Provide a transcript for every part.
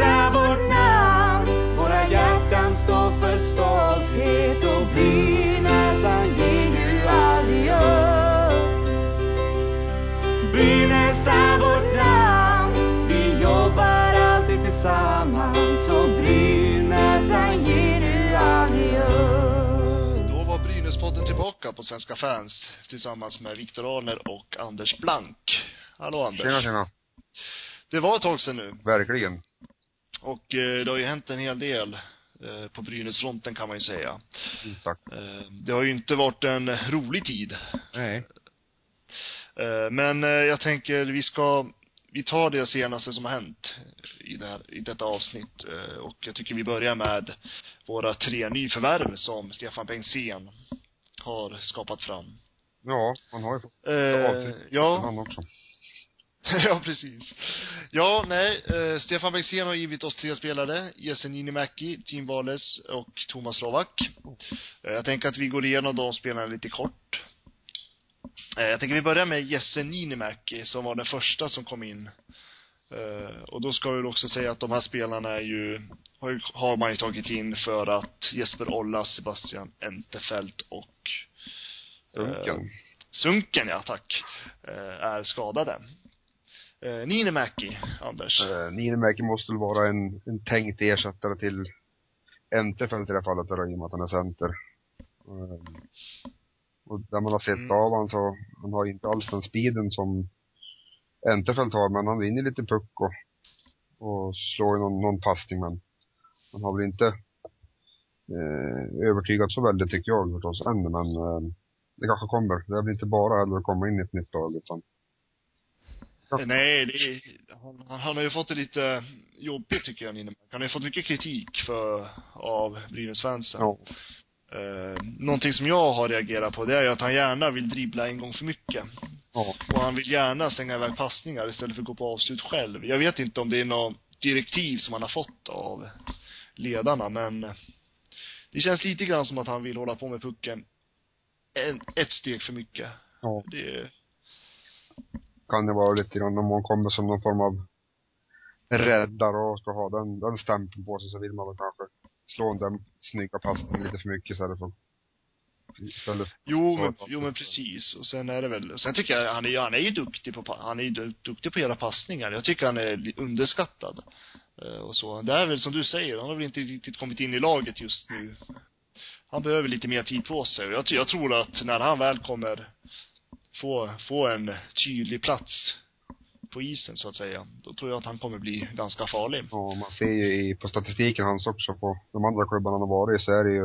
Är vårt namn Våra hjärtan står för stolthet och Brynäsan ger nu aldrig upp Brynäs är vårt namn Vi jobbar alltid tillsammans och Brynäsan ger nu aldrig upp Då var Brynäspodden tillbaka på Svenska fans tillsammans med Viktor Arner och Anders Blank. Hallå Anders. Tjena, tjena. Det var ett tag sedan nu. Verkligen. Och eh, det har ju hänt en hel del eh, på Brynäsfronten kan man ju säga. Mm, tack. Eh, det har ju inte varit en rolig tid. Nej. Men jag tänker vi ska, vi tar det senaste som har hänt i, det här, i detta avsnitt. Och jag tycker vi börjar med våra tre nyförvärv som Stefan Bengtzén har skapat fram. Ja, man har ju fått Eh, avsnitt ja, han också. ja, precis. Ja, nej, eh, Stefan Bengtzén har givit oss tre spelare. Jesse Niinimäki, Team Wales och Thomas Lovak. Eh, jag tänker att vi går igenom de spelarna lite kort. Eh, jag tänker vi börjar med Jesse Niinimäki som var den första som kom in. Eh, och då ska vi också säga att de här spelarna är ju, har, ju- har man ju tagit in för att Jesper Olla, Sebastian Entefelt och Sunken. Sunken, ja tack, eh, är skadade. Eh, Niinimäki, Anders. Eh, Niinimäki måste väl vara en, en tänkt ersättare till Entefelt i det här fallet, i och med att han är center. Eh, och där man har sett Mm. av han så, han har inte alls den speeden som Entefelt har, men han vinner lite puck och, och slår ju någon, någon passning, men han har väl inte eh, övertygat så väldigt tycker jag förstås än, men eh, det kanske kommer. Det är väl inte bara heller att komma in i ett nytt lag, utan Nej, det han, han- har ju fått det lite jobbigt tycker jag, Niinimäki. Han har ju fått mycket kritik för, av Brynäs-fansen. Ja. Eh, någonting som jag har reagerat på, det är ju att han gärna vill dribbla en gång för mycket. ja. Och han vill gärna slänga iväg passningar istället för att gå på avslut själv. Jag vet inte om det är något direktiv som han har fått av ledarna, men det känns lite grann som att han vill hålla på med pucken en, ett steg för mycket. ja. Det, kan det vara lite grann om man kommer som någon form av räddare och ska ha den, den stämpeln på sig så vill man väl kanske slå den snygga passningen lite för mycket istället för istället jo, men, jo men precis. Och sen är det väl, sen tycker jag, han är, han är ju duktig på, han är ju du- duktig på att göra passningar. Jag tycker han är underskattad. Eh, och så. Det är väl som du säger, han har väl inte riktigt kommit in i laget just nu. Han behöver lite mer tid på sig. Jag, jag tror att när han väl kommer få, få en tydlig plats på isen så att säga, då tror jag att han kommer bli ganska farlig. och man ser ju i, på statistiken hans också på de andra klubbarna han har varit i så är det ju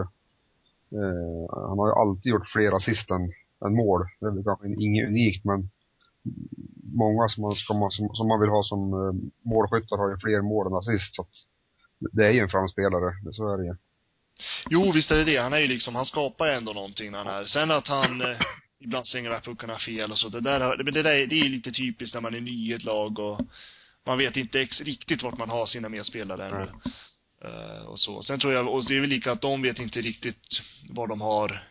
eh, han har ju alltid gjort fler assist än, än mål. Det är kanske inget unikt men många som man, ska som, som man vill ha som eh, målskyttar har ju fler mål än assist så att det är ju en framspelare, så är det ju. Jo, visst är det det. Han är ju liksom, han skapar ju ändå någonting när han är. Sen att han eh, ibland slänger puckarna fel och så, det där, har- men det där, det är lite typiskt när man är ny i ett lag och man vet inte ex, riktigt vart man har sina medspelare ännu. Eh, och så. Sen tror jag, och det är väl lika att de vet inte riktigt var de har.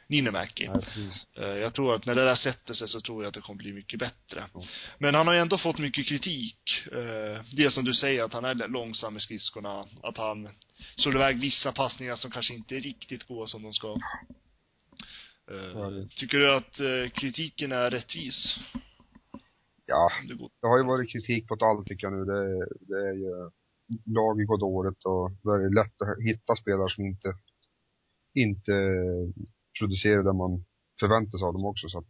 Nej, precis. Eh, Jag tror att när det där sätter sig så tror jag att det kommer bli mycket bättre. Ja. Men han har ju ändå fått mycket kritik. Eh, Det som du säger, att han är långsam med skridskorna. Att han slår iväg vissa passningar som kanske inte riktigt går som de ska. Eh, det- Tycker du att eh, kritiken är rättvis? Ja, det det har ju varit kritik på allt tycker jag nu. Det, det är ju, laget går dåligt och det är lätt att hitta spelare som inte, inte producerar det man förväntar sig av dem också så att,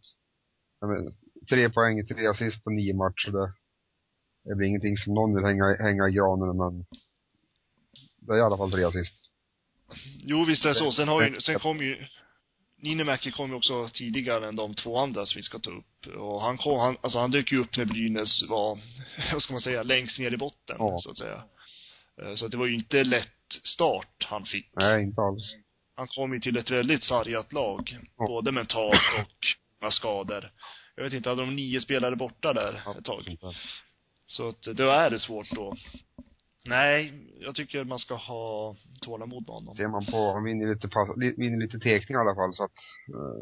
menar, tre poäng, tre assist på nio matcher, det, det är väl ingenting som någon vill hänga, hänga i granen men det är i alla fall tre assist. Jo, visst är det så. Sen har ju, sen kom ju Niinimäki kom ju också tidigare än de två andra som vi ska ta upp. Och han kom, han, alltså han dök ju upp när Brynäs var, vad ska man säga, längst ner i botten, Ja. så att säga. Eh, Så att det var ju inte lätt start han fick. Nej, inte alls. Han kom ju till ett väldigt sargat lag. Ja. Både mentalt och med skador. Jag vet inte, hade de nio spelare borta där ett tag? Så att då är det svårt då. Nej, jag tycker man ska ha tålamod med honom. Ser man på, han vinner lite pass, vinner lite tekningar i alla fall så att eh,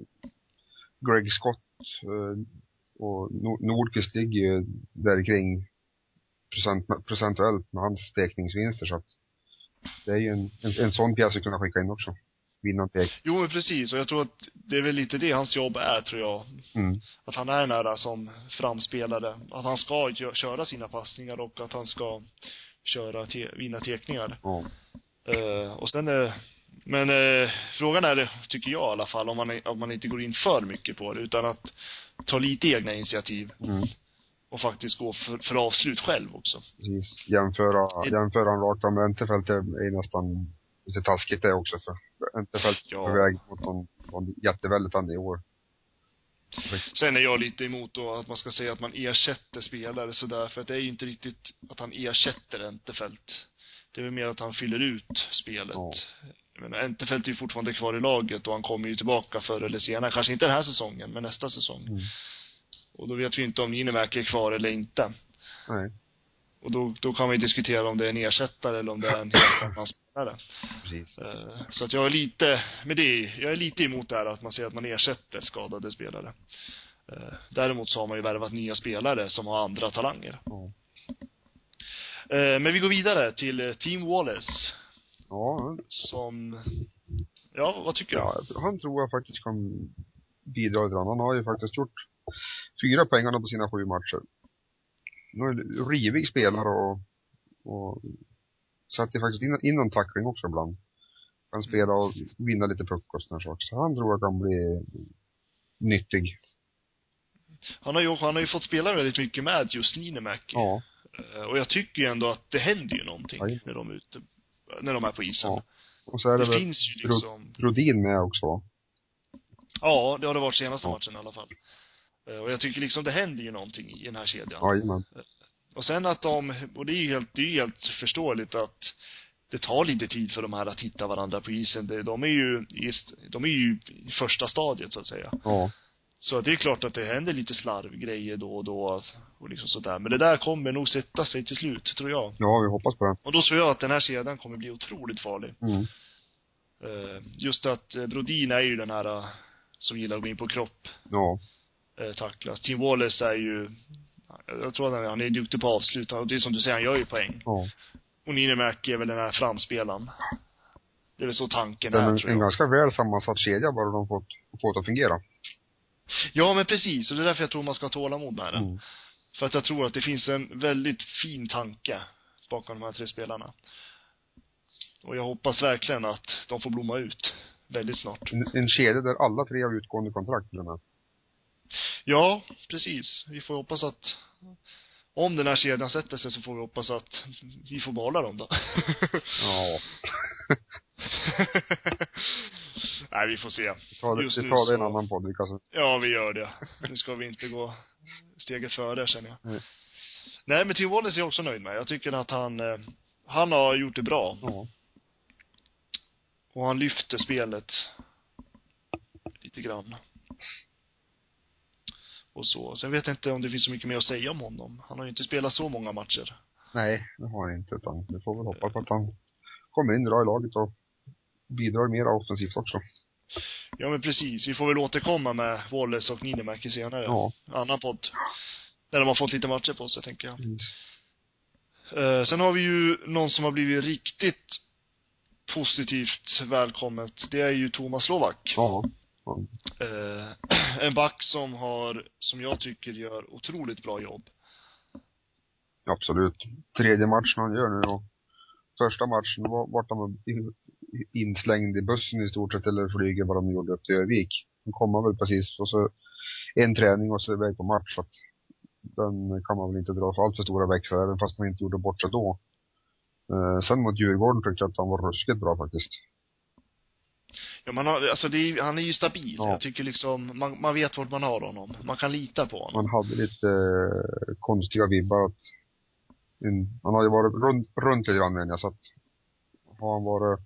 Greg Scott eh, och Nor- Nordqvist ligger ju där kring procent, procentuellt med hans stekningsvinster så att det är ju en, en, en sån pjäs att kunna skicka in också. Vinna en tek. Jo men precis, och jag tror att det är väl lite det hans jobb är tror jag. Mm. Att han är den där som framspelare. Att han ska köra sina passningar och att han ska köra, te, vinna tekningar. Ja. Eh, och sen eh, men eh, frågan är, tycker jag i alla fall, om man, om man inte går in för mycket på det, utan att ta lite egna initiativ Mm. och faktiskt gå för, för avslut själv också. Precis. Jämföra, Det- jämföra rakt av med Entefelt är, nästan lite taskigt det också för Entefelt är Ja. på väg mot någon, någon jätteväldetande i år. Sen är jag lite emot då att man ska säga att man ersätter spelare sådär, för att det är ju inte riktigt att han ersätter Entefelt. Det är väl mer att han fyller ut spelet. Ja. Jag menar, Entefelt är ju fortfarande kvar i laget och han kommer ju tillbaka förr eller senare. Kanske inte den här säsongen, men nästa säsong. Mm. Och då vet vi inte om Ninemäki är kvar eller inte. Nej, Och då, då kan vi diskutera om det är en ersättare eller om det är en helt annan spelare. precis. Eh, Så att jag är lite, med det, jag är lite emot det här att man säger att man ersätter skadade spelare. Eh, Däremot så har man ju värvat nya spelare som har andra talanger. Eh, Men vi går vidare till Team Wallace, Ja, som, ja, vad tycker du? ja, han tror jag faktiskt kan bidra lite grann. Han har ju faktiskt gjort fyra pengarna på sina sju matcher. Är det rivig spelare och, och sätter faktiskt in, in en tackling också ibland. Kan spela och vinna lite puck och sådana saker. Så han tror jag kan bli nyttig. Han har ju, han har ju fått spela väldigt mycket med just Ninemäki. Ja. Eh, Och jag tycker ju ändå att det händer ju någonting Ja. när de är ute, när de är på isen. Ja. Och så är Det, det väl finns ju liksom, Brodin med också. ja, det har det varit senaste Ja. matchen i alla fall. Eh, Och jag tycker liksom det händer ju någonting i den här kedjan. Jajamän. Och sen att de, och det är ju helt, det är ju helt förståeligt att det tar lite tid för de här att hitta varandra på isen. De är ju, de är ju i första stadiet så att säga. Ja. Så det är klart att det händer lite slarvgrejer då och då och liksom sådär. Men det där kommer nog sätta sig till slut, tror jag. Ja, vi hoppas på det. Och då tror jag att den här kedjan kommer bli otroligt farlig. Mm. Eh, Just att eh, Brodin är ju den här eh, som gillar att gå in på kropp, Ja. Eh, tacklas. Team Wallace är ju, jag tror att han är, han är duktig på avslut. Och det är som du säger, han gör ju poäng. Ja. Och Ninemäki är väl den här framspelaren. Det är väl så tanken är en, tror en jag. ganska väl sammansatt kedja bara de fått, fått att fungera. Ja, men precis. Och det är därför jag tror man ska ha tålamod med den. Mm. För att jag tror att det finns en väldigt fin tanke bakom de här tre spelarna. Och jag hoppas verkligen att de får blomma ut väldigt snart. En, en kedja där alla tre har utgående kontrakt till och med. Ja, precis. Vi får hoppas att om den här kedjan sätter sig så får vi hoppas att vi får behålla dem då. Ja. Nej, vi får se. Vi tar det, Just vi tar det i en annan podd. Kan, Ja, vi gör det. Nu ska vi inte gå steget före, känner jag. Nej. Nej, men Tim Wallace är jag också nöjd med. Jag tycker att han, eh, han har gjort det bra. ja. Och han lyfter spelet lite grann. Och så. Sen vet jag inte om det finns så mycket mer att säga om honom. Han har ju inte spelat så många matcher. Nej, det har han inte. Utan vi får väl hoppas att han kommer in bra i laget och bidrar mer offensivt också. Ja men precis. Vi får väl återkomma med Wallace och Ninemäki senare. Ja. Annan podd. När de har fått lite matcher på sig, tänker jag. precis. Eh, sen har vi ju någon som har blivit riktigt positivt välkommet. Det är ju Thomas Slovak. Ja. Eh, en back som har, som jag tycker gör otroligt bra jobb. Absolut. Tredje matchen han gör nu och första matchen var, vart han inslängd i bussen i stort sett eller flyger vad de gjorde upp till Övik. Då kom han väl precis och så en träning och så iväg på match så att den kan man väl inte dra för allt för stora växlar även fast han inte gjorde bort sig då. Eh, sen mot Djurgården tyckte jag att han var ruskigt bra faktiskt. Ja, man har, alltså det är, han är ju stabil. Ja. Jag tycker liksom, man, man vet vart man har honom. Man kan lita på honom. Man hade lite eh, konstiga vibbar att en, han har ju varit runt, runt lite grann menar jag så att har han varit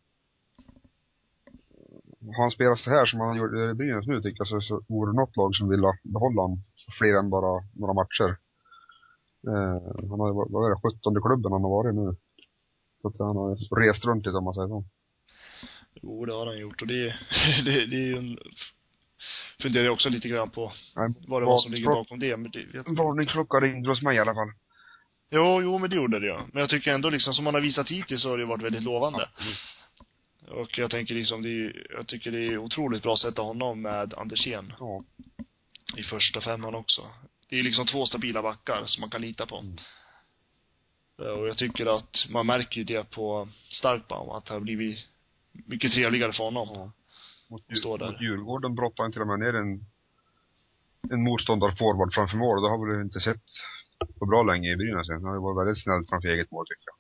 har han spelat så här som han gjorde i Brynäs nu tycker jag så, så vore det något lag som vill behålla honom fler än bara några matcher. Eh, han har ju varit, vad är det, 17 klubben han har varit nu. Så att han har rest runt lite om man säger så. Jo, det har han gjort. Och det, det, det är ju en, funderar jag också lite grann på Nej, vad det var som ligger bakom det. Men det vet varningsklocka ringde hos mig i alla fall. Jo, jo men det gjorde det ja. Men jag tycker ändå liksom, som man har visat hittills så har det varit väldigt lovande. Absolut. Och jag tänker liksom, det är, jag tycker det är otroligt bra att sätta honom med Andersén Ja. i första femman också. Det är liksom två stabila backar som man kan lita på. Mm. Eh, Och jag tycker att man märker ju det på Starkbaum, att det har blivit mycket trevligare för honom. Ja. Mot, där. mot Djurgården brottade han till och med ner en, en motståndarforward framför mål. Det har vi inte sett på bra länge i Brynäs. Han har varit väldigt snäll framför eget mål tycker jag.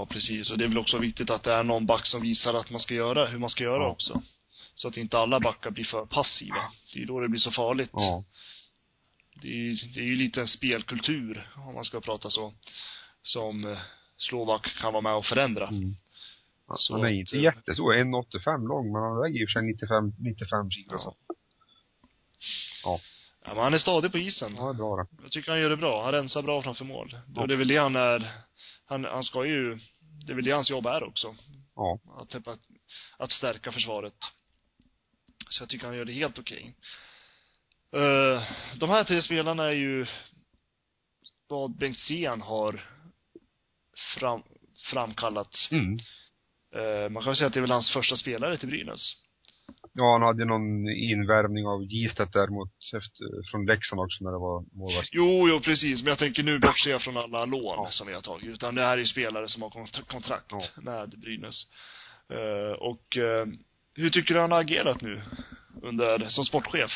Ja, precis. Och det är väl också viktigt att det är någon back som visar att man ska göra, hur man ska göra Ja. också. Så att inte alla backar blir för passiva. Det är ju då det blir så farligt. Ja. Det är, ju- det är ju lite en spelkultur, om man ska prata så, som eh, Slovak kan vara med och förändra. Mm. Så han är inte eh, jättestor, 1,85 lång, men han väger och för sig 95, 95 kilo. Så. Ja. Ja, men han är stadig på isen. Ja, det är bra det. Jag tycker han gör det bra. Han rensar bra framför mål. Och det är väl det han är, han, han ska ju, det är väl det hans jobb är också. Ja. Att, typ att, att stärka försvaret. Så jag tycker han gör det helt okej. Eh, de här tre spelarna är ju vad Bengtzén har fram, framkallat. Mm. Eh, man kan väl säga att det är väl hans första spelare till Brynäs. Ja, han hade någon invärvning av Gistet där mot, efter, från Leksand också när det var målvakt. Jo, jo precis. Men jag tänker nu bortser jag från alla lån Ja. som vi har tagit. Utan det här är ju spelare som har kontra- kontrakt Ja. med Brynäs. Eh, och eh, hur tycker du han har agerat nu? Under, som sportchef?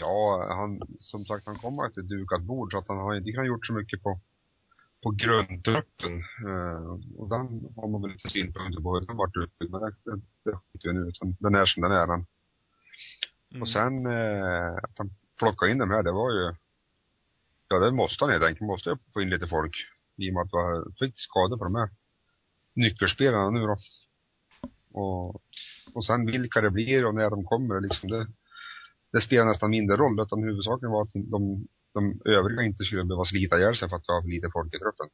Ja, han, som sagt, han kommer till ett dukat bord så att han har inte kunnat gjort så mycket på, på grundtruppen. Eh, och den har man väl lite synpunkter på hur den varit utbyggd, men det, det, det skiter vi nu utan den är som den är den. Mm. Och sen, eh, att han plockade in dem här, det var ju, ja det måste han helt enkelt, måste jag få in lite folk. I och med att vi fick skador på de här nyckelspelarna nu då. Och, och sen vilka det blir och när de kommer, liksom det, det spelar nästan mindre roll, utan huvudsaken var att de, de övriga inte skulle behöva slita ihjäl sig för att vi har för lite folk i truppen.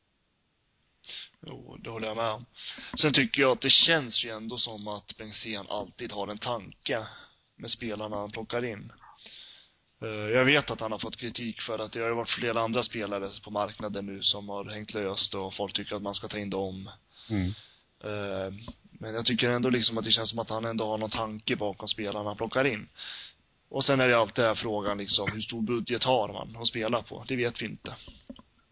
Jo, det håller jag med om. Sen tycker jag att det känns ju ändå som att Bengtzén alltid har en tanke med spelarna han plockar in. Eh, Jag vet att han har fått kritik för att det har ju varit flera andra spelare på marknaden nu som har hängt löst och folk tycker att man ska ta in dem. Mm. Eh, Men jag tycker ändå liksom att det känns som att han ändå har någon tanke bakom spelarna han plockar in. Och sen är det alltid den här frågan liksom, hur stor budget har man att spela på? Det vet vi inte.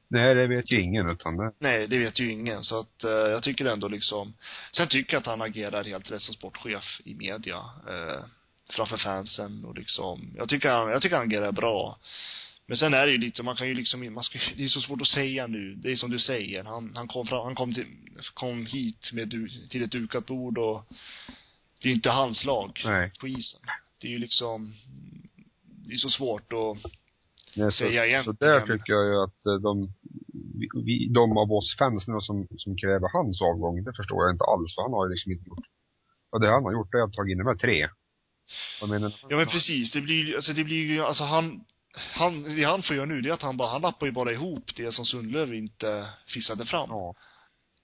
Nej, det vet ju ingen utan det, Nej, det vet ju ingen. Så att eh, jag tycker ändå liksom, sen tycker jag att han agerar helt rätt som sportchef i media. Eh, framför fansen och liksom, jag tycker han, jag tycker han agerar bra. Men sen är det ju lite, man kan ju liksom, man ska, det är så svårt att säga nu. Det är som du säger, han, han kom fram, han kom till, kom hit med, du- till ett dukat bord och det är inte hans lag nej. på isen. Det är ju liksom, det är så svårt att Nej, så, säga så egentligen. där tycker jag ju att eh, de, vi, de av oss fans nu som, som kräver hans avgång, det förstår jag inte alls, för han har ju liksom inte gjort, och det han har gjort det är att ta in de här tre. Menar, Ja men precis, det blir alltså det blir ju, alltså han, han, det han får göra nu det är att han bara, han lappar ju bara ihop det som Sundlöv inte fissade fram. Ja,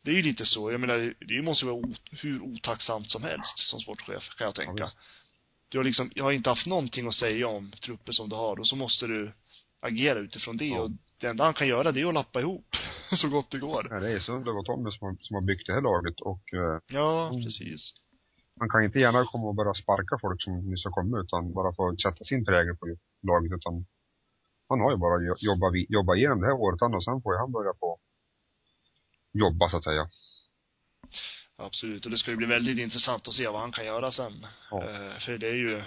Det är ju lite så, jag menar, det måste ju vara o, hur otacksamt som helst som sportchef, kan jag tänka. visst. Du har liksom, jag har inte haft någonting att säga om trupper som du har och så måste du agera utifrån det Ja. och det enda han kan göra det är att lappa ihop så gott det går. nej, det är Sundlöv och Tommy som som har byggt det här laget och eh, Ja, Mm. precis. man kan inte gärna komma och börja sparka folk som nyss har kommit utan bara få sätta sin prägel på laget utan han har ju bara jo- jobba, jobba igenom det här året han och sen får ju han börja på jobba så att säga. Absolut, och det ska ju bli väldigt intressant att se vad han kan göra sen. Ja. Eh, för det är ju,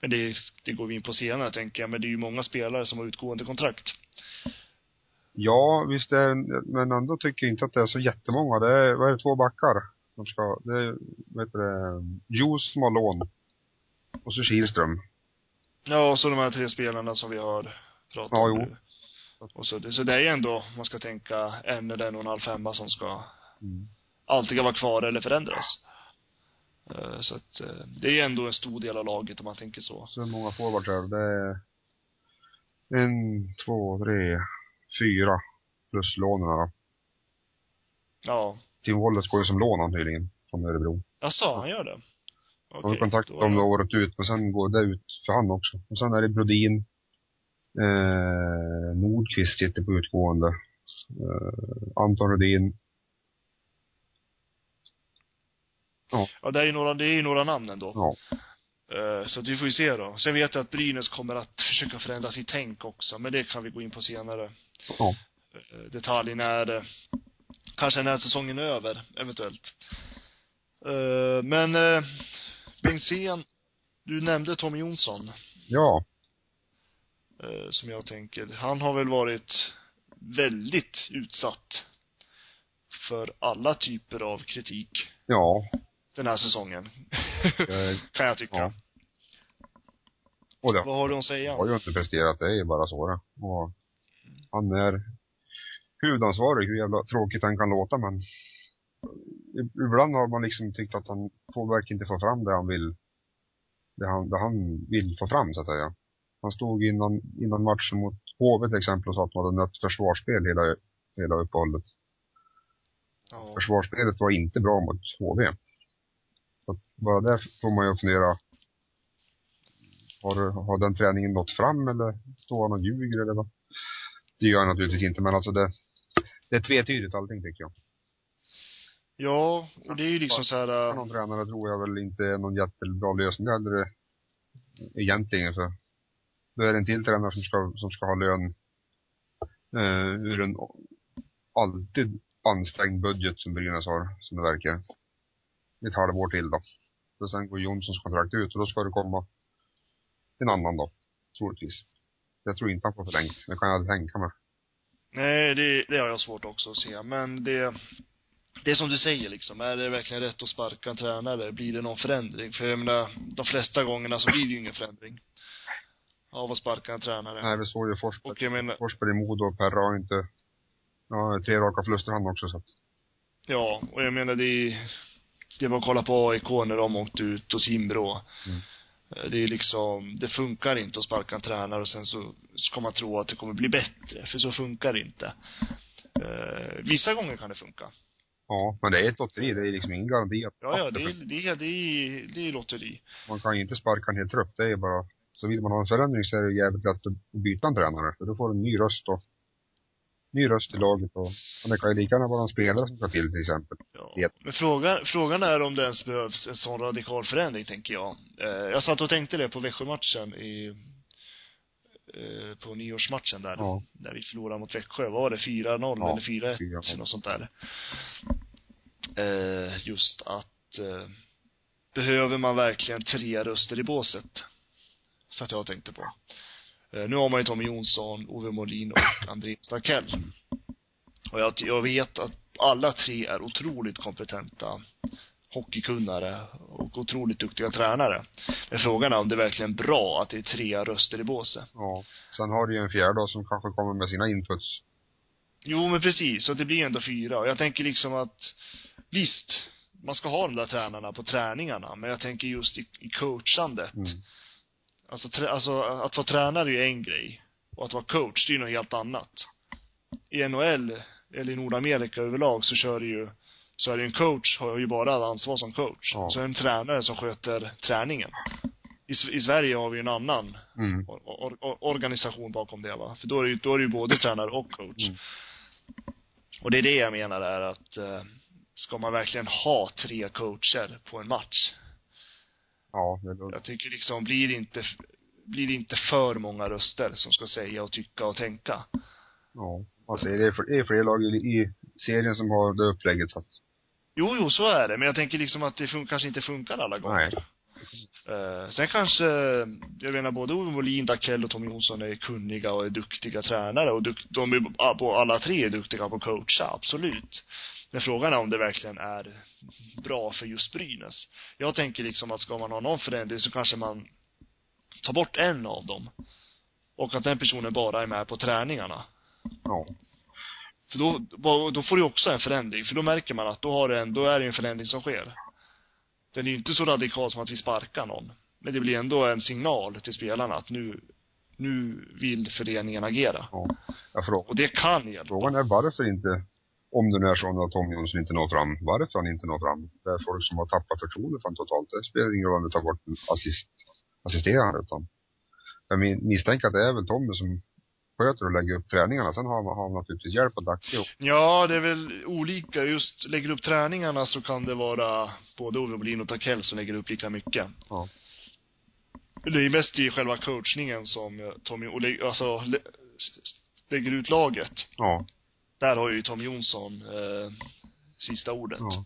men det, det går vi in på senare tänker jag, men det är ju många spelare som har utgående kontrakt. Ja, visst är men ändå tycker jag inte att det är så jättemånga. Det är, vad är det, två backar? De ska, det är, vad heter det, Juice som har lån. Och så Kihlström. Ja, och så de här tre spelarna som vi har pratat Ja, om jo. nu. Och så, det, så det är ju ändå, man ska tänka, en eller en och en halv femma som ska Mm. Alltid vara kvar eller förändras. Eh, Så att eh, det är ändå en stor del av laget om man tänker så. Så hur många forwards är det? Det är en, två, tre, fyra. Plus lånen då. Ja. Tim Wallace går ju som lån tydligen. Från Örebro. Jaså, han gör det? Han har kontakt om det året ut, men sen går det ut för han också. Och sen är det Brodin. Eh, Nordqvist sitter på utgående. Eh, Anton Rudin. Ja, det är ju några, det är ju några namn ändå. Ja. Eh, Så att vi får ju se då. Sen vet jag att Brynäs kommer att försöka förändra sitt tänk också, men det kan vi gå in på senare. Ja. Eh, Detalj när, eh, kanske när säsongen är över, eventuellt. Men, Bengtzén, du nämnde Tommy Jonsson, Ja. som jag tänker. Han har väl varit väldigt utsatt för alla typer av kritik Ja. Den här säsongen. Kan jag tycka. Ja. Och det Vad har du att säga? har ju inte presterat, det är bara så det. Och han är huvudansvarig, hur jävla tråkigt han kan låta men ibland har man liksom tyckt att han verkligen inte få fram det han vill det han, det han vill få fram så att säga. Han stod innan, innan matchen mot HV till exempel och sa att man hade nött försvarsspel hela, hela uppehållet. Ja. Försvarsspelet var inte bra mot HV. Så bara där får man ju fundera. Har, har den träningen nått fram eller står han och ljuger eller vad? Det gör han naturligtvis inte men alltså det, det är tvetydigt allting tycker jag. Ja, och det är ju liksom så här, äh, någon tränare tror jag väl inte är någon jättebra lösning heller egentligen för då är det en till tränare som ska, som ska ha lön eh, ur en alltid ansträngd budget som Brynäs har, som det verkar. Ett halvår till då. Så sen går Jonssons kontrakt ut och då ska det komma en annan då, troligtvis. Jag tror inte han får förlängt, det kan jag tänka mig. nej, det, det har jag svårt också att se. Men det, det är som du säger liksom, är det verkligen rätt att sparka en tränare? Blir det någon förändring? För jag menar, de flesta gångerna så blir det ju ingen förändring. Av att sparka en tränare. Nej, vi såg ju Forsberg, Och jag menar, Forsberg i Modo och Perra har inte, ja, tre raka förluster han också så att, ja, och jag menar det är, det var att kolla på AIK när de åkte ut och Timrå. Mm. Eh, Det är liksom, det funkar inte att sparka en tränare och sen så ska man tro att det kommer bli bättre, för så funkar det inte. Eh, vissa gånger kan det funka. ja, men det är ett lotteri, det är liksom ingen garanti att Ja, ja, det är, det är, det är, det är lotteri. Man kan ju inte sparka en hel trupp, det är bara, så vill man ha en förändring så är det jävligt lätt att byta en tränare, för då får du en ny röst och ny röst i laget och, och det kan ju lika gärna vara en spelare som ska till till exempel. Ja. Men frågan, frågan är om det ens behövs en sån radikal förändring, tänker jag. Eh, jag satt och tänkte det på Växjö-matchen i, eh, på nyårsmatchen där. Ja. Där vi förlorade mot Växjö. Var det? 4-0 Ja, eller 4-1? 4-0. Eller något sånt där. Eh, just att, eh, behöver man verkligen tre röster i båset? Så att jag tänkte på. Eh, nu har man ju Tommy Jonsson, Ove Molin och André Starkell. Och jag, jag vet att alla tre är otroligt kompetenta hockeykunnare och otroligt duktiga tränare. Men frågan är om det är verkligen bra att det är tre röster i båset. Ja. Sen har du ju en fjärde då som kanske kommer med sina inputs. Jo, men precis. Så det blir ändå fyra. Och jag tänker liksom att, visst, man ska ha de där tränarna på träningarna, men jag tänker just i, i coachandet. Mm. Alltså, trä, alltså, att vara tränare är ju en grej. Och att vara coach, det är ju något helt annat. I NHL, eller i Nordamerika överlag, så kör det ju, så är det en coach, har ju bara ansvar som coach. Ja. Så är det en tränare som sköter träningen. I, I Sverige har vi ju en annan Mm. or, or, or, organisation bakom det va. För då är det ju, då är det ju både tränare och coach. Mm. Och det är det jag menar är att, eh, ska man verkligen ha tre coacher på en match? Ja, det är Jag tycker liksom, blir det inte, blir det inte för många röster som ska säga och tycka och tänka? Ja. Alltså det är, det är fler lag i, serien som har det upplägget så att, Jo, jo, så är det. Men jag tänker liksom att det fun- kanske inte funkar alla gånger. nej. Eh, sen kanske, jag menar både Ove Molin, Dackell och Tom Jonsson är kunniga och är duktiga tränare och duk, de är, på- alla tre är duktiga på att coacha, absolut. Men frågan är om det verkligen är bra för just Brynäs. Jag tänker liksom att ska man ha någon förändring så kanske man tar bort en av dem. Och att den personen bara är med på träningarna. Ja. För då, då får du också en förändring, för då märker man att då har det en, då är det en förändring som sker. Den är ju inte så radikal som att vi sparkar någon. Men det blir ändå en signal till spelarna att nu, nu vill föreningen agera. Ja. Frågar, Och det kan hjälpa. frågan är varför inte, om det nu är så att Tom Jonsson inte når fram, varför han inte når fram. Det är folk som har tappat förtroende för honom totalt. Det spelar ingen roll om du tar bort en assist, assisterande utan jag misstänker att det är väl Tommy som sköter och lägger upp träningarna. Sen har han, har han naturligtvis hjälp av Dacke Ja, det är väl olika. Just lägger upp träningarna så kan det vara både Ove Molin och Takell som lägger upp lika mycket. Ja. Det är mest i själva coachningen som Tommy, och lä- alltså, lä, lägger ut laget. ja, Där har ju Tom Jonsson eh, sista ordet. ja.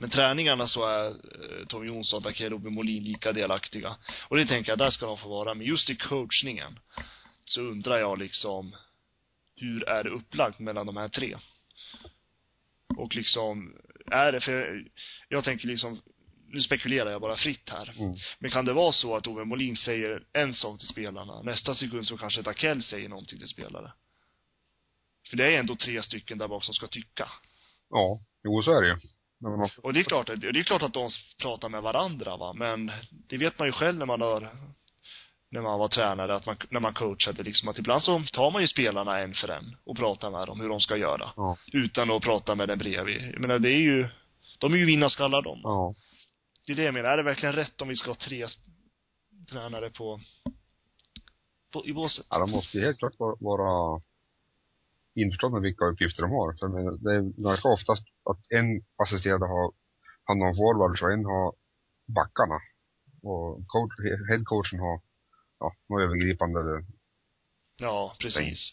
Men träningarna så är eh, Tom Jonsson, Ove Molin lika delaktiga. Och det tänker jag, där ska de få vara. Men just i coachningen så undrar jag liksom hur är det upplagt mellan de här tre? Och liksom, är det, för jag, jag tänker liksom, nu spekulerar jag bara fritt här. Mm. Men kan det vara så att Ove Molin säger en sak till spelarna, nästa sekund så kanske Dakell säger någonting till spelare? För det är ändå tre stycken där bak som ska tycka. Ja, jo så är det ju. Man, Och det är klart det är klart att de pratar med varandra va, men det vet man ju själv när man har när man var tränare, att man, när man coachade liksom, att ibland så tar man ju spelarna en för en och pratar med dem hur de ska göra. Ja. Utan att prata med den bredvid. Jag menar, det är ju, de är ju vinnarskallar de. ja. Det är det jag menar. Är det verkligen rätt om vi ska ha tre tränare på, på i båset? Ja, de måste ju helt klart vara, vara införstådda med vilka uppgifter de har. För menar, det ganska oftast att en assisterande har hand om forwards och en har backarna. Och coach, headcoachen har, ja, något övergripande. Ja, precis.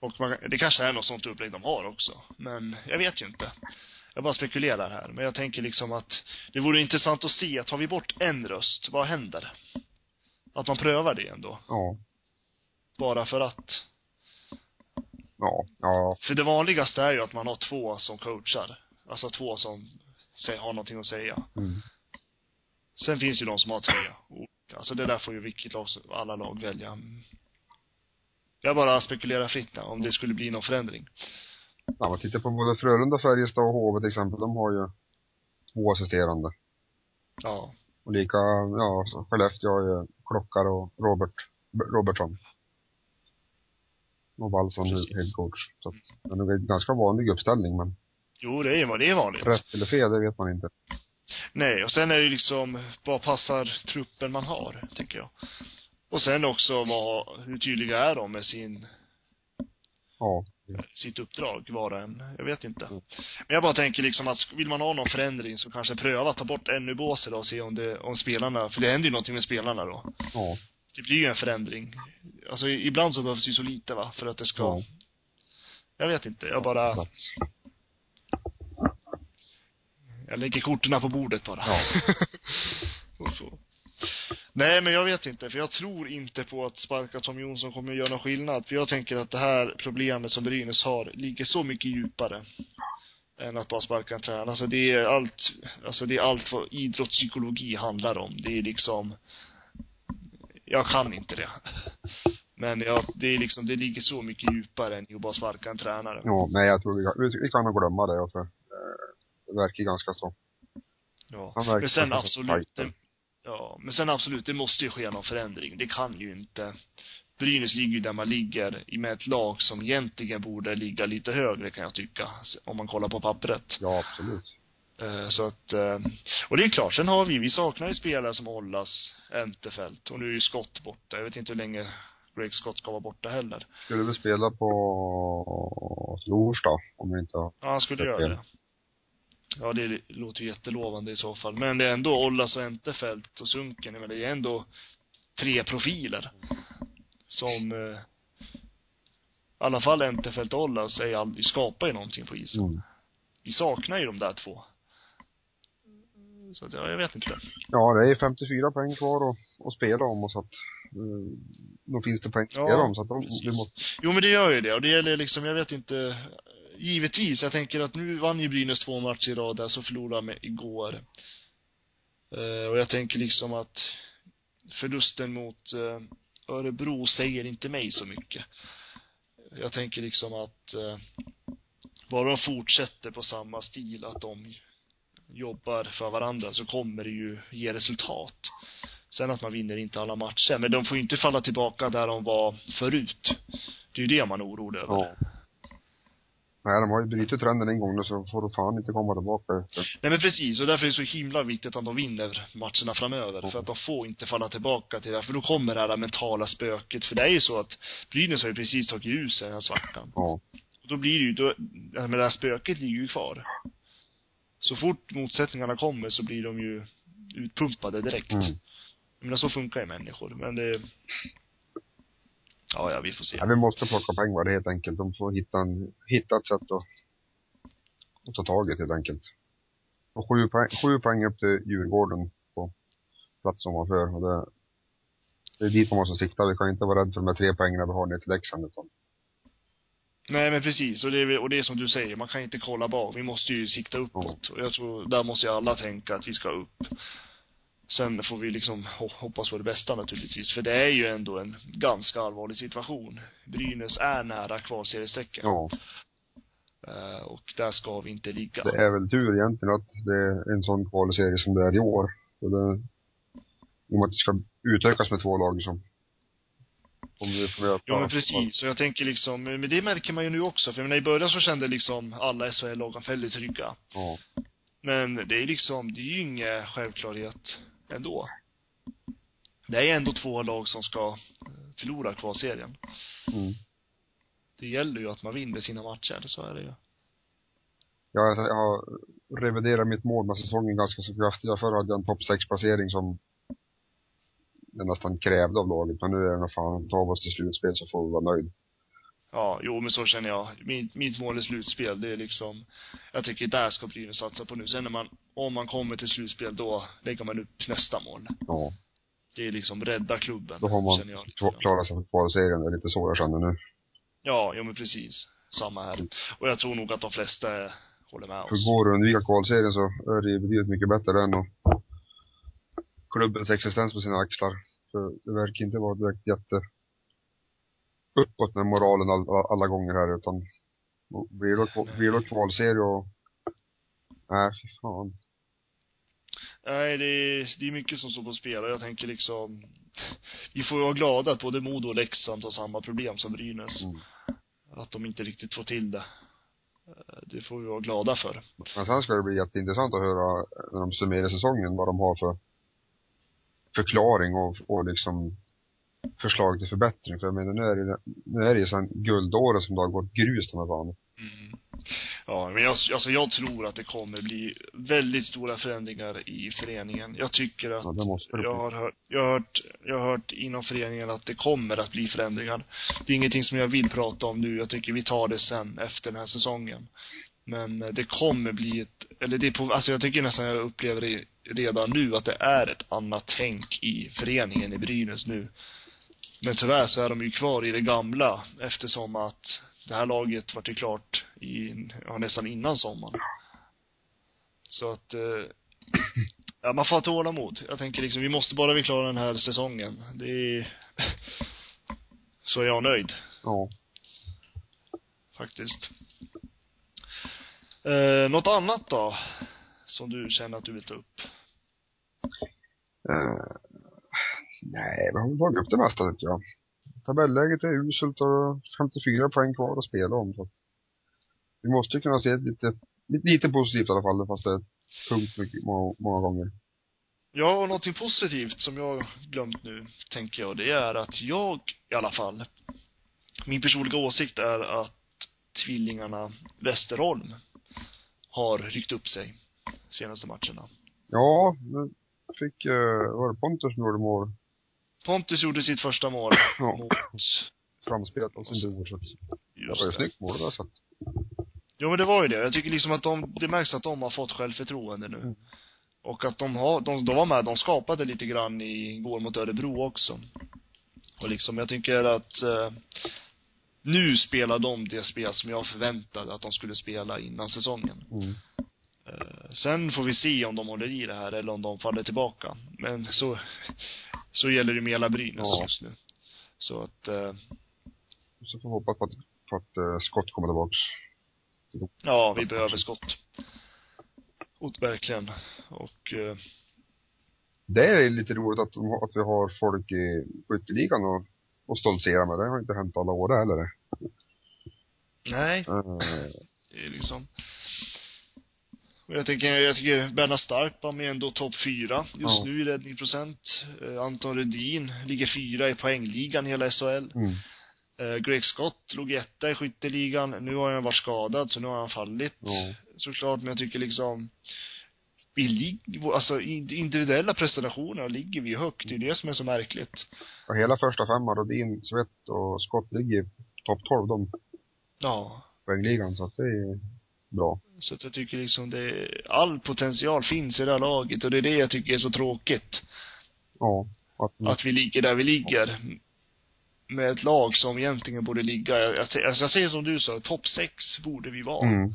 Och man, det kanske är något sånt upplägg de har också. Men jag vet ju inte. Jag bara spekulerar här. Men jag tänker liksom att det vore intressant att se, tar vi bort en röst, vad händer? Att man prövar det ändå. Ja, Bara för att. Ja, ja, För det vanligaste är ju att man har två som coachar. Alltså två som har någonting att säga. mm, Sen finns ju de som har tre olika. Alltså det där får ju vilket lag, alla lag välja. Jag bara spekulerar fritt där, om det skulle bli någon förändring. ja, man tittar på både Frölunda, Färjestad och HV till exempel. De har ju två assisterande. Ja. Och lika, ja, så Skellefteå har ju Klockar och Robert, Robertsson. Och Wallson Precis. headcoach. Så att, men det är en ganska vanlig uppställning men Jo, det är, det är vanligt. rätt eller fel, det vet man inte. Nej, och sen är det liksom, vad passar truppen man har, tänker jag. Och sen också vad, hur tydliga är de med sin, Ja. sitt uppdrag, var och en. Jag vet inte. Men jag bara tänker liksom att vill man ha någon förändring så kanske pröva att ta bort ännu båset och se om det, om spelarna, för det händer ju någonting med spelarna då. Ja. Det blir ju en förändring. Alltså ibland så behövs det ju så lite va, för att det ska, Ja. jag vet inte, jag bara, jag lägger korten på bordet bara. Ja. och så. Nej, men jag vet inte, för jag tror inte på att sparka Tom Jonsson kommer att göra någon skillnad. För jag tänker att det här problemet som Brynäs har ligger så mycket djupare än att bara sparka en tränare. Alltså det är allt, alltså det är allt vad idrottspsykologi handlar om. Det är liksom, jag kan inte det. Men jag, det är liksom, det ligger så mycket djupare än att bara sparka en tränare. Ja, nej jag tror vi kan, vi, vi kan nog glömma det. Tror, eh, det verkar ganska så. Ja. Men sen absolut, det, ja, men sen absolut, det måste ju ske någon förändring. Det kan ju inte. Brynäs ligger ju där man ligger med ett lag som egentligen borde ligga lite högre kan jag tycka. Om man kollar på pappret. Ja, absolut. Eh, Så att, eh, och det är klart, sen har vi, vi saknar ju spelare som Ollas, Entefelt och nu är ju Scott borta. Jag vet inte hur länge Greg Scott ska vara borta heller. Skulle vi spela på torsdag, om vi inte har... Ja, han skulle göra det. Ja, det låter ju jättelovande i så fall. Men det är ändå Ollas och Entefelt och Sunken, men det är ändå tre profiler. Som, eh, i alla fall Entefelt och Ollas är skapar ju någonting på isen. Mm. Vi saknar ju de där två. Så att, ja, jag vet inte. Ja, det är 54 poäng kvar att, att spela om och så att, uh, då finns det poäng att Ja, spela om så att de, vi måste, Jo men det gör ju det och det gäller liksom, jag vet inte Givetvis, jag tänker att nu vann ju Brynäs två matcher i rad där, så förlorade med igår. Eh, och jag tänker liksom att förlusten mot eh, Örebro säger inte mig så mycket. Jag tänker liksom att eh, bara de fortsätter på samma stil, att de jobbar för varandra så kommer det ju ge resultat. Sen att man vinner inte alla matcher, men de får ju inte falla tillbaka där de var förut. Det är ju det man är orolig över. ja. Nej, de har ju brutit trenden en gång nu så får de fan inte komma tillbaka. Nej men precis, och därför är det så himla viktigt att de vinner matcherna framöver. Mm. För att de får inte falla tillbaka till det för då kommer det här mentala spöket. För det är ju så att Brynäs har ju precis tagit ur sig den här svackan. Ja. Och då blir det ju, då, men det här spöket ligger ju kvar. Så fort motsättningarna kommer så blir de ju utpumpade direkt. Mm. Menar, så funkar ju människor. Men det, ja, ja, vi får se. ja. Vi måste plocka poäng var det helt enkelt. De får hitta en, hitta ett sätt att, att ta tag i helt enkelt. Och sju poäng, sju poäng upp till Djurgården på plats ovanför och det, det är dit man måste sikta. Vi kan inte vara rädda för de här tre poängen vi har ner till Leksand utan Nej men precis, och det, är, och det är som du säger, man kan inte kolla bak. Vi måste ju sikta uppåt. Och jag tror, där måste ju alla tänka att vi ska upp. Sen får vi liksom ho- hoppas på det bästa naturligtvis. För det är ju ändå en ganska allvarlig situation. Brynäs är nära kvalseriestrecket. ja, Eh, och där ska vi inte ligga. det är väl tur egentligen att det är en sån kvalserie som det är i år. Och det, i och med att det ska utökas med två lag som om vi får möta. Ja men precis, och jag tänker liksom, men det märker man ju nu också. För jag menar, i början så kände liksom alla SHL-lagen väldigt trygga. Ja. Men det är liksom, det är ju ingen självklarhet ändå. Det är ändå två lag som ska eh, förlora kvalserien. Mm. Det gäller ju att man vinner sina matcher, så är det ju. Ja, alltså, jag har reviderat mitt mål med säsongen ganska så kraftigt. Förr hade jag en topp 6-placering som jag nästan krävde av laget. Men nu är det nog fan, tar vi oss till slutspel så får vi vara nöjd. Ja, jo men så känner jag. Mitt, mitt mål är slutspel. Det är liksom, jag tycker där ska Brynäs satsa på nu. Sen när man, om man kommer till slutspel, då lägger man upp nästa mål. Ja. Det är liksom rädda klubben, Då har man känner jag. kla- klarat sig för kvalserien. Det är lite så jag känner nu. Ja, ja men precis. Samma här. Och jag tror nog att de flesta håller med För oss. går det att undvika kvalserien så är det ju betydligt mycket bättre än att klubbens existens på sina axlar. För det verkar inte vara direkt jätte uppåt med moralen all, all, alla gånger här utan blir det, blir det kvalserie och nej fy fan. Nej, det är, det är mycket som står på spel och jag tänker liksom, vi får ju vara glada att både Modo och Leksand har samma problem som Brynäs. Mm. Att de inte riktigt får till det. Det får vi vara glada för. Men sen ska det bli jätteintressant att höra när de summerar säsongen vad de har för förklaring och, och liksom förslag till förbättring. För jag menar nu är det, nu är det ju sen guldåret som det har gått grus de här fan. Mm. Ja, men jag, alltså jag tror att det kommer bli väldigt stora förändringar i föreningen. Jag tycker att Ja, jag har hört, jag har hört, jag har hört inom föreningen att det kommer att bli förändringar. Det är ingenting som jag vill prata om nu. Jag tycker vi tar det sen efter den här säsongen. Men eh, det kommer bli ett, eller det är på, alltså jag tycker nästan jag upplever det redan nu att det är ett annat tänk i föreningen i Brynäs nu. Men tyvärr så är de ju kvar i det gamla eftersom att det här laget var ju klart i, ja, nästan innan sommaren. Så att, eh, ja, man får ha tålamod. Jag tänker liksom, vi måste bara vi klarar den här säsongen. Det är, så är jag nöjd Ja. faktiskt. Eh, något annat då? Som du känner att du vill ta upp? Eh, nej, vi har väl tagit upp det mesta tycker jag. Tabelläget är uselt och 54 poäng kvar att spela om. Så att vi måste ju kunna se lite, lite, positivt i alla fall, fast det är tungt mycket, många, många gånger. Ja, och någonting positivt som jag glömt nu, tänker jag, det är att jag i alla fall, min personliga åsikt är att tvillingarna Westerholm har ryckt upp sig senaste matcherna. Ja, fick, uh, var det Pontus som gjorde mål? Pontus gjorde sitt första mål Ja. mot, Framspelat av sin bror, så att det var ju snyggt mål där, så att, Jo men det var ju det. Jag tycker liksom att de, det märks att de har fått självförtroende nu. Mm. Och att de har, de, de var med, de skapade lite grann i går mot Örebro också. Och liksom, jag tycker att eh, nu spelar de det spel som jag förväntade att de skulle spela innan säsongen. mm. Eh, sen får vi se om de håller i det här eller om de faller tillbaka. Men så, så gäller det med hela Brynäs Ja. just nu. Så att, eh, Så får vi hoppas på att, på att uh, Scott kommer tillbaks. Ja, vi behöver skott. Och verkligen. Och, eh, Det är lite roligt att, de, att vi har folk i skytteligan och, och stoltsera med. Det har inte hänt alla år heller. nej. Uh, Det är liksom jag tänker, jag tycker Bernhard Starkbaum är ändå topp fyra just Ja. nu i räddningsprocent. Eh, Anton Rudin ligger fyra i poängligan i hela SHL. Mm. Eh, Greg Scott låg etta i skytteligan. Nu har han varit skadad, så nu har han fallit. Ja. Såklart, men jag tycker liksom vi ligger, alltså individuella prestationer ligger vi högt. Det är det som är så märkligt. Och hela första femman, Rodin, Svett och Skott ligger topp 12, de Ja. poängligan, så att det är bra. Så att jag tycker liksom det, all potential finns i det här laget och det är det jag tycker är så tråkigt. Ja. Att, Att vi ligger där vi ligger. Med ett lag som egentligen borde ligga, jag, jag, alltså jag säger som du sa, topp sex borde vi vara. mm.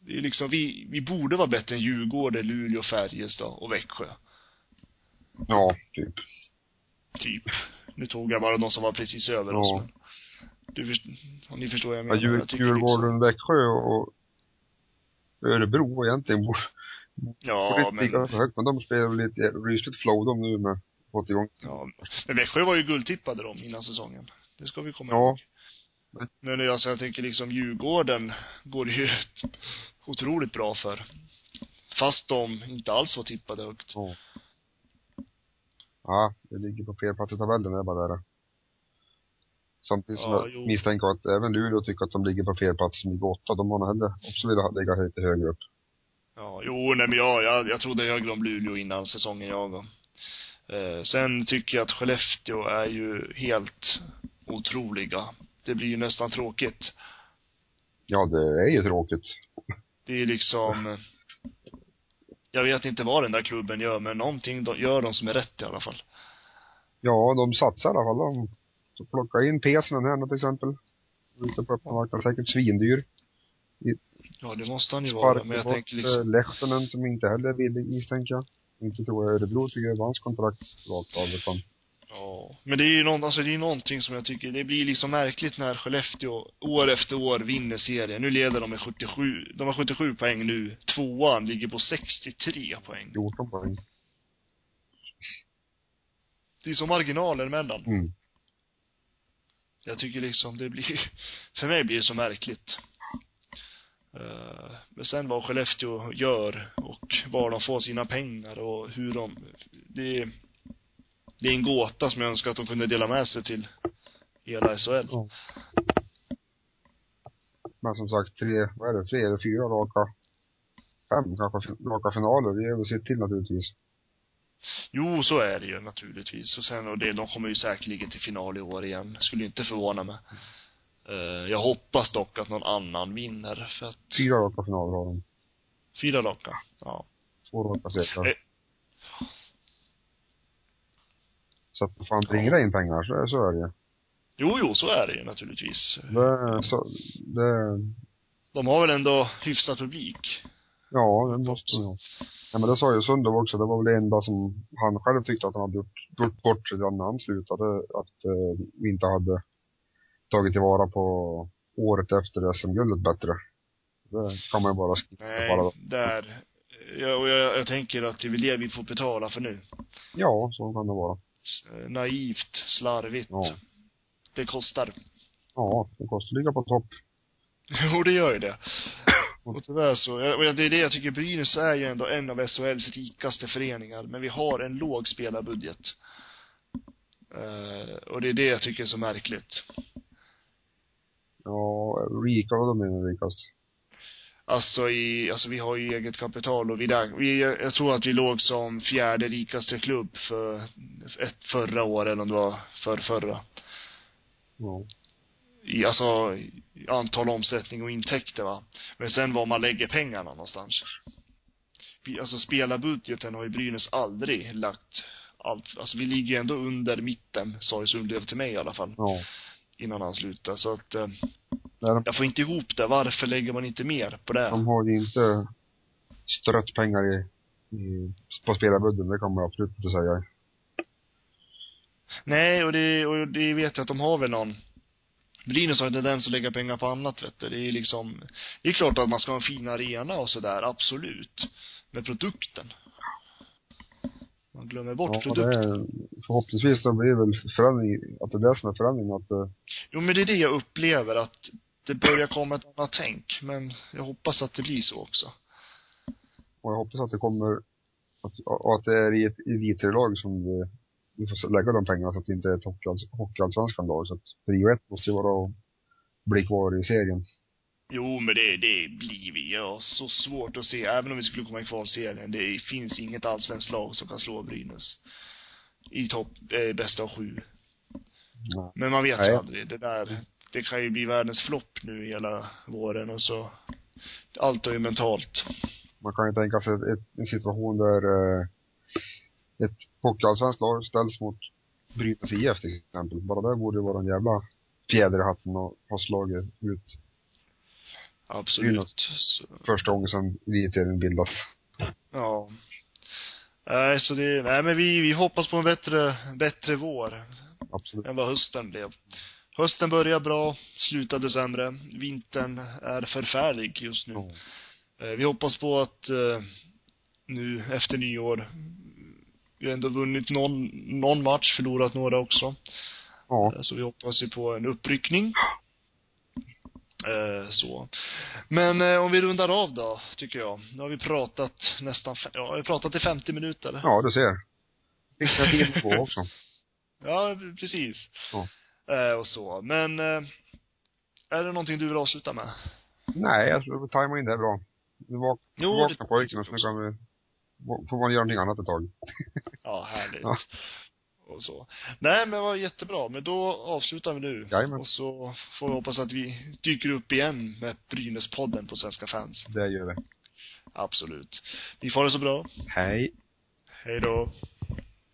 Det är liksom, vi, vi borde vara bättre än Djurgården, Luleå, Färjestad och Växjö. Ja, typ. Typ. Nu tog jag bara de som var precis över Ja. oss men. Du först, ni förstår vad jag Ja, menar. Djur, Jag tycker Djurgården, Växjö och Örebro egentligen borde borde ja, ligga men, högt, men de spelar lite rysligt flow de nu med fått igång. ja. Men Växjö var ju guldtippade de innan säsongen. Det ska vi komma Ja. ihåg. Men alltså jag tänker liksom Djurgården går det ju otroligt bra för. Fast de inte alls var tippade högt. Ja. Ja, det ligger på fel plats i tabellen, är bara det. Samtidigt som Ja, jag jo. misstänker att även Luleå tycker att de ligger på fel plats som ligger åtta. De har nog också velat ligga lite högre upp. Ja, jo, nej men jag, jag, jag trodde högre om Luleå innan säsongen jag och. Eh, sen tycker jag att Skellefteå är ju helt otroliga. Det blir ju nästan tråkigt. Ja, det är ju tråkigt. Det är liksom, jag vet inte vad den där klubben gör, men någonting de, gör de som är rätt i alla fall. Ja, de satsar i alla fall. De så plocka in Pesinen här till exempel. Ute på öppna marknaden, säkert svindyr. Ja, det måste han ju vara, men jag bort tänker liksom, eh, Lehtonen som inte heller misstänker jag. Inte tror jag Örebro tycker över hans kontrakt rakt av utan ja. Men det är ju någon, alltså det är någonting som jag tycker, det blir liksom märkligt när Skellefteå år efter år vinner serien. Nu leder de med 77, de har 77 poäng nu. Tvåan ligger på 63 poäng. 14 poäng. Det är så marginaler emellan. Mm. Jag tycker liksom det blir, för mig blir det så märkligt. Eh, men sen vad Skellefteå gör och var de får sina pengar och hur de, det är, det är en gåta som jag önskar att de kunde dela med sig till hela SHL. Ja. Men som sagt, tre, vad är det, tre eller fyra raka, fem kanske raka finaler. Det är väl sitt till naturligtvis. Jo, så är det ju naturligtvis. Och sen, och det, de kommer ju säkerligen till final i år igen. Skulle inte förvåna mig. Eh, Jag hoppas dock att någon annan vinner för att, Fyra raka finaler har de. fyra raka. Ja. Två raka segrar. Eh. Så att fan bringar det in pengar så, så är det ju. Jo, jo, så är det ju naturligtvis. Det, så, det, De har väl ändå hyfsad publik. Ja, det måste ha. Ja, men det sa ju Sundov också, det var väl det enda som han själv tyckte att han hade gjort, gjort bort sig när han slutade, att eh, vi inte hade tagit tillvara på året efter SM-guldet bättre. Det kan man ju bara skriva Nej, bara. där. Jag, och jag, jag tänker att det är väl det vi får betala för nu. Ja, så kan det vara. Naivt, slarvigt. Ja. Det kostar. Ja, det kostar att ligga på topp. Jo, det gör ju det. Och tyvärr så, och det är det jag tycker, Brynäs är ju ändå en av SHLs rikaste föreningar, men vi har en låg spelarbudget. Eh, och det är det jag tycker är så märkligt. Ja, rika, vad de menar rikast? Alltså i, alltså vi har ju eget kapital och vi, där, vi jag tror att vi låg som fjärde rikaste klubb för ett förra året, eller om det var för förra. Ja. I, alltså, i antal omsättning och intäkter va. Men sen var man lägger pengarna någonstans. Alltså spelarbudgeten har ju Brynäs aldrig lagt allt, alltså vi ligger ju ändå under mitten, sa ju Sundlöv till mig i alla fall, Ja. innan han slutade. Så att, eh, de, jag får inte ihop det. Varför lägger man inte mer på det? de har ju inte strött pengar i, i på spelarbudgeten, det kan man absolut inte säga. Nej, och det, och det vet jag att de har väl någon Brynäs har en tendens att lägga pengar på annat vet du. Det är liksom Det är klart att man ska ha en fin arena och sådär, absolut. Men produkten Man glömmer bort Ja, det produkten. är, förhoppningsvis så blir det väl förändring, att det är det som är förändringen, att eh, Jo men det är det jag upplever att det börjar komma ett annat tänk. Men jag hoppas att det blir så också. Och jag hoppas att det kommer, att, och att det är i ett elitserielag som vi, vi får lägga de pengarna så att det inte är ett hockeyalls- hockeyallsvenskan lag. Så att prio ett måste ju vara att bli kvar i serien. Jo, men det, det blir vi. Jag har så svårt att se, även om vi skulle komma i kvalserien, det finns inget allsvenskt lag som kan slå Brynäs. I topp, eh, bästa av sju. Ja. Men man vet Nej. ju aldrig. Det där, det kan ju bli världens flopp nu hela våren och så. Allt är ju mentalt. Man kan ju tänka sig ett, en situation där eh, ett hockeyallsvenskt lag ställs mot Brynäs IF till exempel. Bara det borde ju vara en jävla fjäder i hatten och ha slagit ut Absolut. Brynäs. Första gången sedan elitserien bildas. ja. Nej, så det, nej men vi, vi hoppas på en bättre, bättre vår Absolut. än vad hösten blev. Hösten började bra, slutade sämre. Vintern är förfärlig just nu. Eh, Vi hoppas på att eh, nu efter nyår, har ändå vunnit någon, någon match, förlorat några också. Ja. Eh, Så vi hoppas ju på en uppryckning. Eh, så. Men eh, om vi rundar av då, tycker jag. Nu har vi pratat nästan, ja, vi pratat i 50 minuter. Ja, du ser. Jag tid på också. Ja, precis. Ja. Eh, och så. Men, eh, är det någonting du vill avsluta med? Nej, jag tror vi tajmar in det här bra. Vak Jo, vaknar pojken och så kan vi, får man göra någonting annat ett tag. Ja, härligt. Ja. Och så. Nej, men vad jättebra. Men då avslutar vi nu. Jajamän. Och så får vi hoppas att vi dyker upp igen med Brynäspodden på Svenska fans. Det gör vi. Absolut. Ni får det så bra. Hej. Hej då.